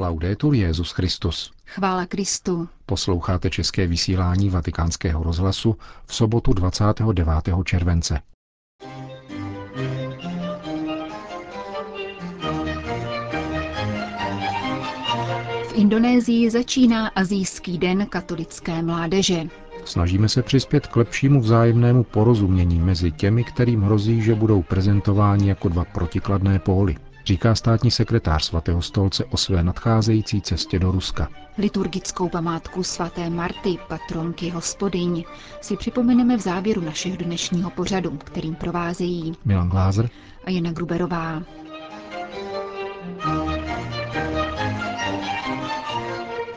Laudetur Jezus Christus. Chvála Kristu. Posloucháte české vysílání Vatikánského rozhlasu v sobotu 29. července. V Indonésii začíná Azijský den katolické mládeže. Snažíme se přispět k lepšímu vzájemnému porozumění mezi těmi, kterým hrozí, že budou prezentováni jako dva protikladné póly říká státní sekretář svatého stolce o své nadcházející cestě do Ruska. Liturgickou památku svaté Marty, patronky hospodyň, si připomeneme v závěru našeho dnešního pořadu, kterým provázejí Milan Glázer a Jana Gruberová.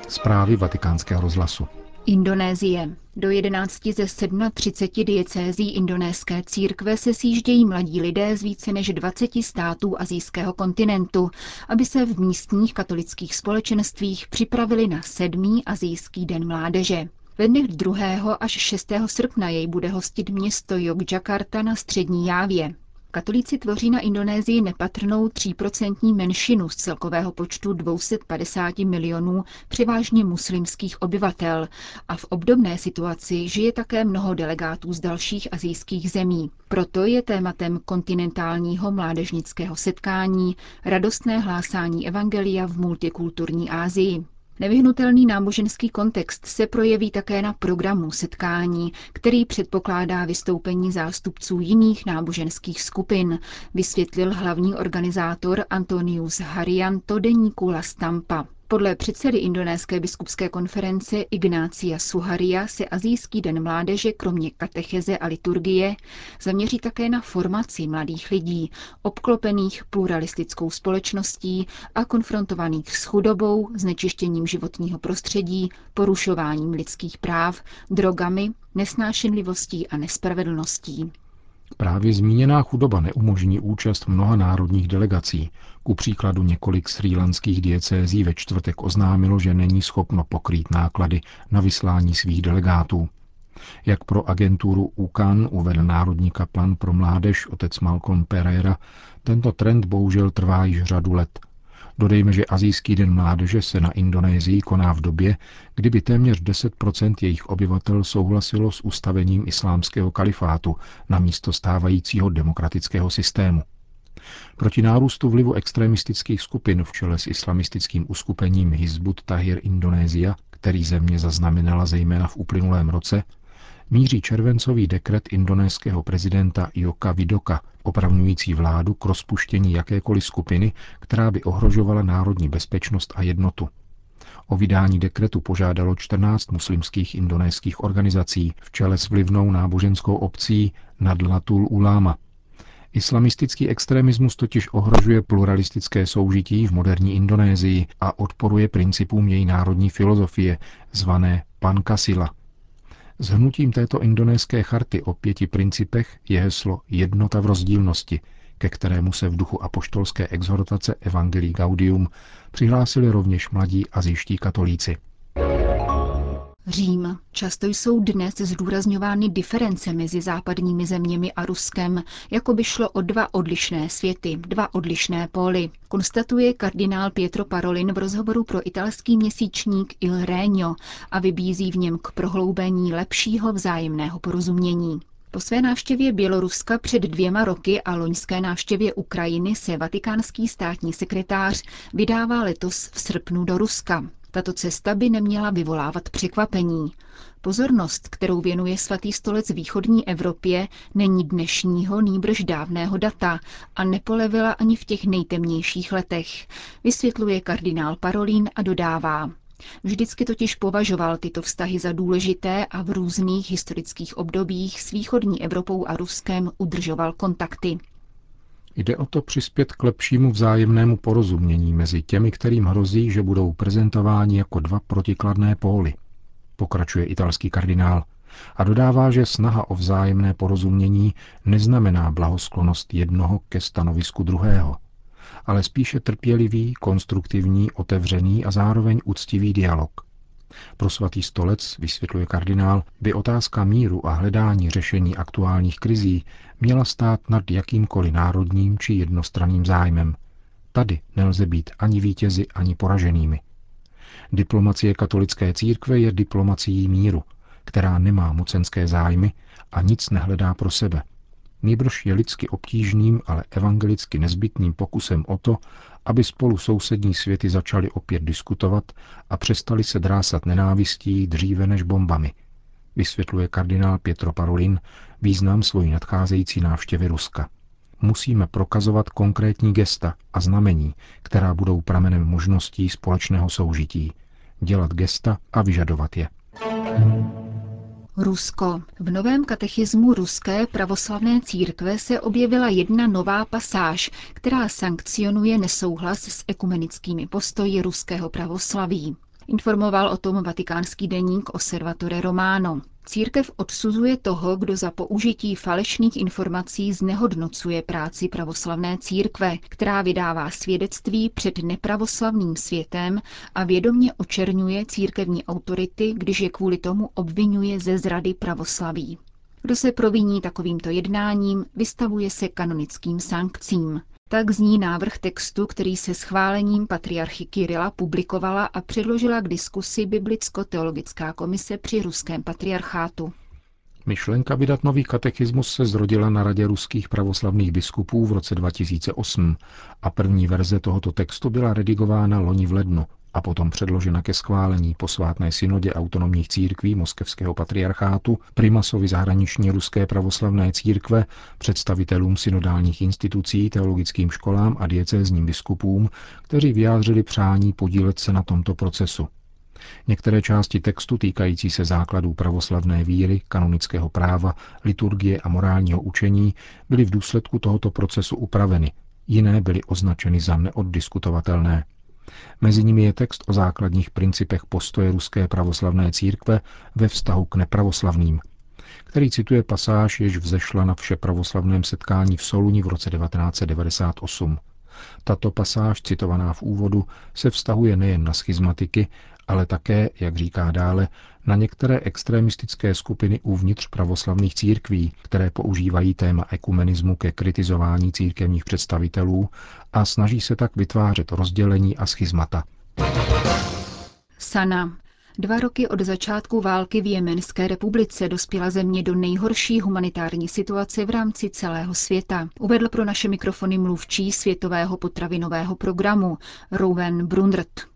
Zprávy vatikánského rozhlasu. Indonésie. Do 11 ze 37 diecézí indonéské církve se sjíždějí mladí lidé z více než 20 států azijského kontinentu, aby se v místních katolických společenstvích připravili na sedmý azijský den mládeže. Ve dnech 2. až 6. srpna jej bude hostit město Yogyakarta na střední Jávě. Katolíci tvoří na Indonésii nepatrnou 3% menšinu z celkového počtu 250 milionů převážně muslimských obyvatel a v obdobné situaci žije také mnoho delegátů z dalších azijských zemí. Proto je tématem kontinentálního mládežnického setkání radostné hlásání evangelia v multikulturní Asii. Nevyhnutelný náboženský kontext se projeví také na programu setkání, který předpokládá vystoupení zástupců jiných náboženských skupin, vysvětlil hlavní organizátor Antonius Harianto deníku La Stampa. Podle předsedy Indonéské biskupské konference Ignácia Suharia se Azijský den mládeže kromě katecheze a liturgie zaměří také na formaci mladých lidí, obklopených pluralistickou společností a konfrontovaných s chudobou, znečištěním životního prostředí, porušováním lidských práv, drogami, nesnášenlivostí a nespravedlností. Právě zmíněná chudoba neumožní účast mnoha národních delegací. Ku příkladu několik srýlanských diecézí ve čtvrtek oznámilo, že není schopno pokrýt náklady na vyslání svých delegátů. Jak pro agenturu UCAN uvedl národní kaplan pro mládež otec Malcolm Pereira, tento trend bohužel trvá již řadu let – Dodejme, že Azijský den mládeže se na Indonésii koná v době, kdyby téměř 10% jejich obyvatel souhlasilo s ustavením islámského kalifátu na místo stávajícího demokratického systému. Proti nárůstu vlivu extremistických skupin v čele s islamistickým uskupením Hizbut Tahir Indonésia, který země zaznamenala zejména v uplynulém roce, míří červencový dekret indonéského prezidenta Joka Vidoka, opravňující vládu k rozpuštění jakékoliv skupiny, která by ohrožovala národní bezpečnost a jednotu. O vydání dekretu požádalo 14 muslimských indonéských organizací v čele s vlivnou náboženskou obcí Nadlatul Ulama. Islamistický extremismus totiž ohrožuje pluralistické soužití v moderní Indonésii a odporuje principům její národní filozofie, zvané Pankasila – hnutím této indonéské charty o pěti principech je heslo Jednota v rozdílnosti, ke kterému se v duchu apoštolské exhortace Evangelii Gaudium přihlásili rovněž mladí azijští katolíci. Řím. Často jsou dnes zdůrazňovány diference mezi západními zeměmi a Ruskem, jako by šlo o dva odlišné světy, dva odlišné póly, konstatuje kardinál Pietro Parolin v rozhovoru pro italský měsíčník Il Regno a vybízí v něm k prohloubení lepšího vzájemného porozumění. Po své návštěvě Běloruska před dvěma roky a loňské návštěvě Ukrajiny se vatikánský státní sekretář vydává letos v srpnu do Ruska. Tato cesta by neměla vyvolávat překvapení. Pozornost, kterou věnuje svatý stolec východní Evropě, není dnešního nýbrž dávného data a nepolevila ani v těch nejtemnějších letech, vysvětluje kardinál Parolín a dodává. Vždycky totiž považoval tyto vztahy za důležité a v různých historických obdobích s východní Evropou a Ruskem udržoval kontakty. Jde o to přispět k lepšímu vzájemnému porozumění mezi těmi, kterým hrozí, že budou prezentováni jako dva protikladné póly. Pokračuje italský kardinál a dodává, že snaha o vzájemné porozumění neznamená blahosklonost jednoho ke stanovisku druhého, ale spíše trpělivý, konstruktivní, otevřený a zároveň úctivý dialog – pro svatý stolec, vysvětluje kardinál, by otázka míru a hledání řešení aktuálních krizí měla stát nad jakýmkoliv národním či jednostranným zájmem. Tady nelze být ani vítězi, ani poraženými. Diplomacie katolické církve je diplomacií míru, která nemá mocenské zájmy a nic nehledá pro sebe. Nýbrž je lidsky obtížným, ale evangelicky nezbytným pokusem o to, aby spolu sousední světy začaly opět diskutovat a přestali se drásat nenávistí dříve než bombami, vysvětluje kardinál Pietro Parolin význam svojí nadcházející návštěvy Ruska. Musíme prokazovat konkrétní gesta a znamení, která budou pramenem možností společného soužití. Dělat gesta a vyžadovat je. Rusko. V novém katechismu Ruské pravoslavné církve se objevila jedna nová pasáž, která sankcionuje nesouhlas s ekumenickými postoji ruského pravoslaví. Informoval o tom vatikánský deník Osservatore Romano. Církev odsuzuje toho, kdo za použití falešných informací znehodnocuje práci pravoslavné církve, která vydává svědectví před nepravoslavným světem a vědomně očerňuje církevní autority, když je kvůli tomu obvinuje ze zrady pravoslaví. Kdo se proviní takovýmto jednáním, vystavuje se kanonickým sankcím. Tak zní návrh textu, který se schválením patriarchy Kirila publikovala a předložila k diskusi Biblicko-teologická komise při ruském patriarchátu. Myšlenka vydat nový katechismus se zrodila na Radě ruských pravoslavných biskupů v roce 2008 a první verze tohoto textu byla redigována loni v lednu a potom předložena ke schválení posvátné synodě autonomních církví Moskevského patriarchátu, primasovi zahraniční ruské pravoslavné církve, představitelům synodálních institucí, teologickým školám a diecézním biskupům, kteří vyjádřili přání podílet se na tomto procesu. Některé části textu týkající se základů pravoslavné víry, kanonického práva, liturgie a morálního učení byly v důsledku tohoto procesu upraveny, jiné byly označeny za neoddiskutovatelné. Mezi nimi je text o základních principech postoje ruské pravoslavné církve ve vztahu k nepravoslavným, který cituje pasáž, jež vzešla na vše pravoslavném setkání v Soluni v roce 1998. Tato pasáž, citovaná v úvodu, se vztahuje nejen na schizmatiky, ale také, jak říká dále, na některé extremistické skupiny uvnitř pravoslavných církví, které používají téma ekumenismu ke kritizování církevních představitelů a snaží se tak vytvářet rozdělení a schizmata. Sana. Dva roky od začátku války v Jemenské republice dospěla země do nejhorší humanitární situace v rámci celého světa. Uvedl pro naše mikrofony mluvčí Světového potravinového programu Rowan Brundert.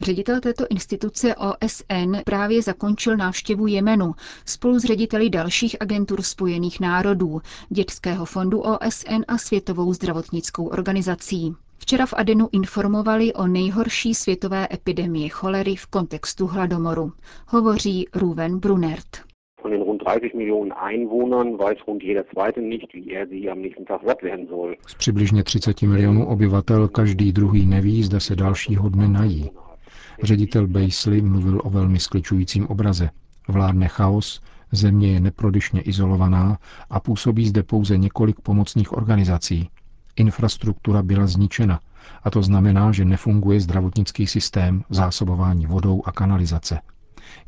Ředitel této instituce OSN právě zakončil návštěvu Jemenu spolu s řediteli dalších agentur Spojených národů, Dětského fondu OSN a Světovou zdravotnickou organizací. Včera v Adenu informovali o nejhorší světové epidemii cholery v kontextu hladomoru. Hovoří Ruven Brunert. Von den rund 30 Millionen Einwohnern weiß rund jeder zweite nicht, wie er sie am nächsten Tag satt werden soll. Z přibližně 30 milionů obyvatel každý druhý neví, zda se dalšího dne nají. Ředitel Beisley mluvil o velmi skličujícím obraze. Vládne chaos, země je neprodyšně izolovaná a působí zde pouze několik pomocných organizací. Infrastruktura byla zničena a to znamená, že nefunguje zdravotnický systém, zásobování vodou a kanalizace.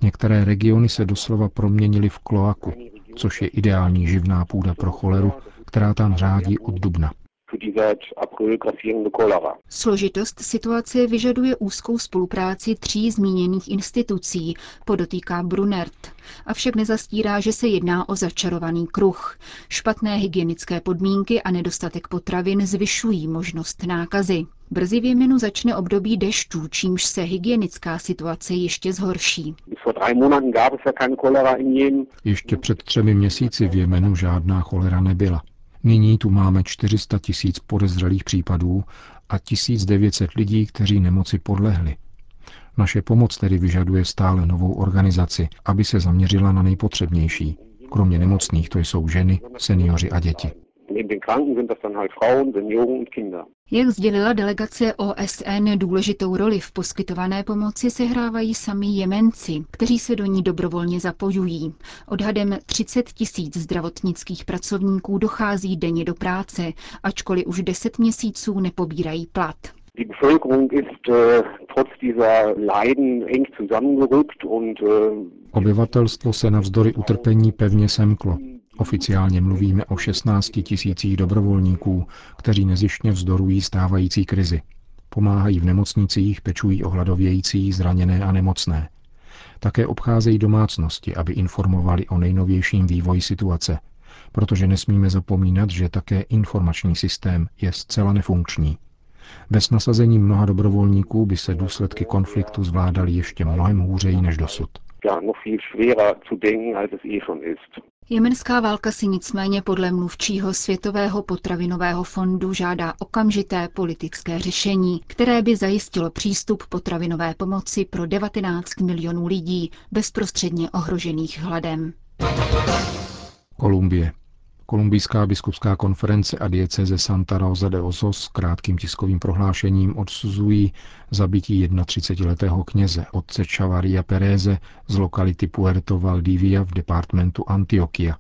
Některé regiony se doslova proměnily v kloaku, což je ideální živná půda pro choleru, která tam řádí od dubna. Složitost situace vyžaduje úzkou spolupráci tří zmíněných institucí, podotýká Brunert. Avšak nezastírá, že se jedná o začarovaný kruh. Špatné hygienické podmínky a nedostatek potravin zvyšují možnost nákazy. Brzy v Jemenu začne období dešťů, čímž se hygienická situace ještě zhorší. Ještě před třemi měsíci v Jemenu žádná cholera nebyla. Nyní tu máme 400 tisíc podezřelých případů a 1900 lidí, kteří nemoci podlehli. Naše pomoc tedy vyžaduje stále novou organizaci, aby se zaměřila na nejpotřebnější. Kromě nemocných to jsou ženy, seniori a děti. Jak sdělila delegace OSN, důležitou roli v poskytované pomoci sehrávají sami Jemenci, kteří se do ní dobrovolně zapojují. Odhadem 30 tisíc zdravotnických pracovníků dochází denně do práce, ačkoliv už 10 měsíců nepobírají plat. Die Bevölkerung ist äh, trotz dieser Leiden eng zusammengerückt und äh, Obyvatelstvo se navzdory utrpení pevně semklo. Oficiálně mluvíme o 16 tisících dobrovolníků, kteří nezištně vzdorují stávající krizi. Pomáhají v nemocnicích, pečují o hladovějící, zraněné a nemocné. Také obcházejí domácnosti, aby informovali o nejnovějším vývoji situace, protože nesmíme zapomínat, že také informační systém je zcela nefunkční. Bez nasazení mnoha dobrovolníků by se důsledky konfliktu zvládaly ještě mnohem hůřeji než dosud. Jemenská válka si nicméně podle mluvčího Světového potravinového fondu žádá okamžité politické řešení, které by zajistilo přístup potravinové pomoci pro 19 milionů lidí bezprostředně ohrožených hladem. Kolumbie. Kolumbijská biskupská konference a dieceze Santa Rosa de Osos krátkým tiskovým prohlášením odsuzují zabití 31-letého kněze otce Chavaria Pereze z lokality Puerto Valdivia v departmentu Antioquia.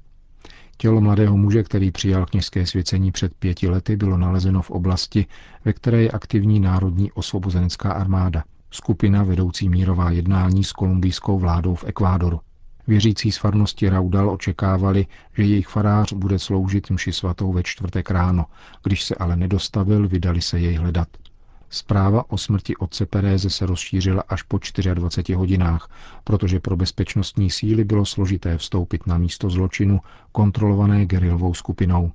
Tělo mladého muže, který přijal kněžské svěcení před pěti lety, bylo nalezeno v oblasti, ve které je aktivní Národní osvobozenecká armáda, skupina vedoucí mírová jednání s kolumbijskou vládou v Ekvádoru. Věřící z farnosti Raudal očekávali, že jejich farář bude sloužit mši svatou ve čtvrtek ráno. Když se ale nedostavil, vydali se jej hledat. Zpráva o smrti otce Peréze se rozšířila až po 24 hodinách, protože pro bezpečnostní síly bylo složité vstoupit na místo zločinu kontrolované gerilovou skupinou.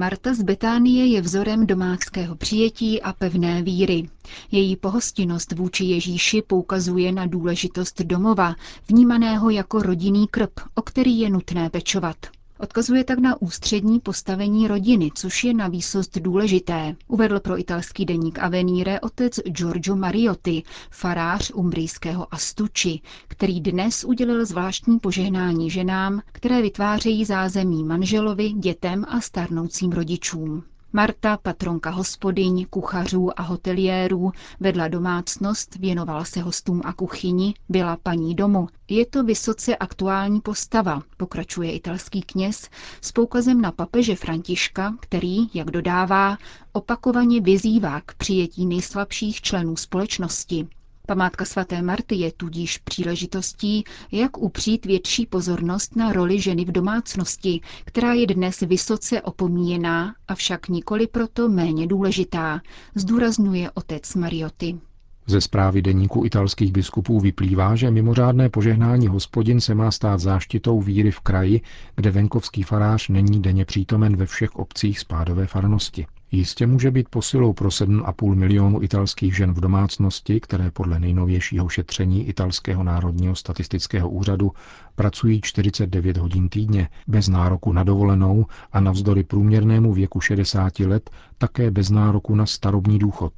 Marta z Betánie je vzorem domáckého přijetí a pevné víry. Její pohostinnost vůči Ježíši poukazuje na důležitost domova, vnímaného jako rodinný krb, o který je nutné pečovat. Odkazuje tak na ústřední postavení rodiny, což je na výsost důležité, uvedl pro italský deník Avenire otec Giorgio Mariotti, farář umbrijského Astuči, který dnes udělil zvláštní požehnání ženám, které vytvářejí zázemí manželovi, dětem a starnoucím rodičům. Marta, patronka hospodyň, kuchařů a hoteliérů, vedla domácnost, věnovala se hostům a kuchyni, byla paní domu. Je to vysoce aktuální postava, pokračuje italský kněz, s poukazem na papeže Františka, který, jak dodává, opakovaně vyzývá k přijetí nejslabších členů společnosti, Památka svaté Marty je tudíž příležitostí, jak upřít větší pozornost na roli ženy v domácnosti, která je dnes vysoce opomíjená, avšak nikoli proto méně důležitá, zdůrazňuje otec Marioty. Ze zprávy deníku italských biskupů vyplývá, že mimořádné požehnání hospodin se má stát záštitou víry v kraji, kde venkovský farář není denně přítomen ve všech obcích spádové farnosti. Jistě může být posilou pro 7,5 milionu italských žen v domácnosti, které podle nejnovějšího šetření italského národního statistického úřadu pracují 49 hodin týdně, bez nároku na dovolenou a navzdory průměrnému věku 60 let také bez nároku na starobní důchod.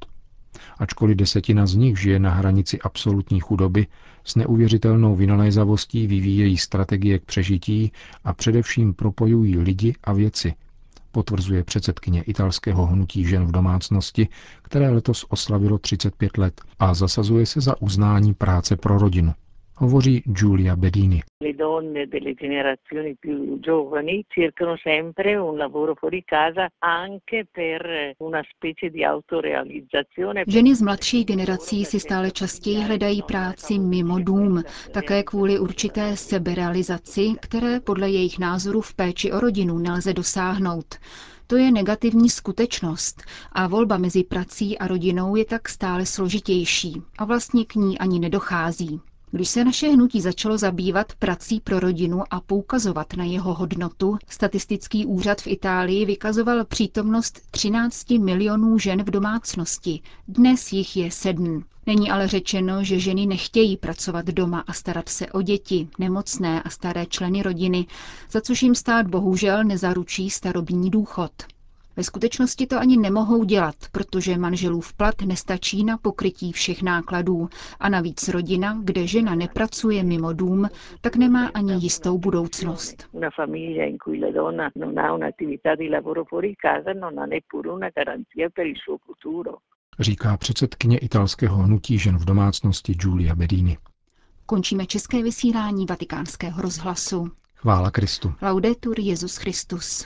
Ačkoliv desetina z nich žije na hranici absolutní chudoby, s neuvěřitelnou vynalézavostí vyvíjejí strategie k přežití a především propojují lidi a věci, potvrzuje předsedkyně italského hnutí žen v domácnosti, které letos oslavilo 35 let a zasazuje se za uznání práce pro rodinu hovoří Giulia Bedini. Ženy z mladších generací si stále častěji hledají práci mimo dům, také kvůli určité seberealizaci, které podle jejich názoru v péči o rodinu nelze dosáhnout. To je negativní skutečnost a volba mezi prací a rodinou je tak stále složitější a vlastně k ní ani nedochází. Když se naše hnutí začalo zabývat prací pro rodinu a poukazovat na jeho hodnotu, statistický úřad v Itálii vykazoval přítomnost 13 milionů žen v domácnosti. Dnes jich je sedm. Není ale řečeno, že ženy nechtějí pracovat doma a starat se o děti, nemocné a staré členy rodiny, za což jim stát bohužel nezaručí starobní důchod. Ve skutečnosti to ani nemohou dělat, protože manželův plat nestačí na pokrytí všech nákladů a navíc rodina, kde žena nepracuje mimo dům, tak nemá ani jistou budoucnost. Říká předsedkyně italského hnutí žen v domácnosti Giulia Bedini. Končíme české vysílání vatikánského rozhlasu. Chvála Kristu. Laudetur Jezus Christus.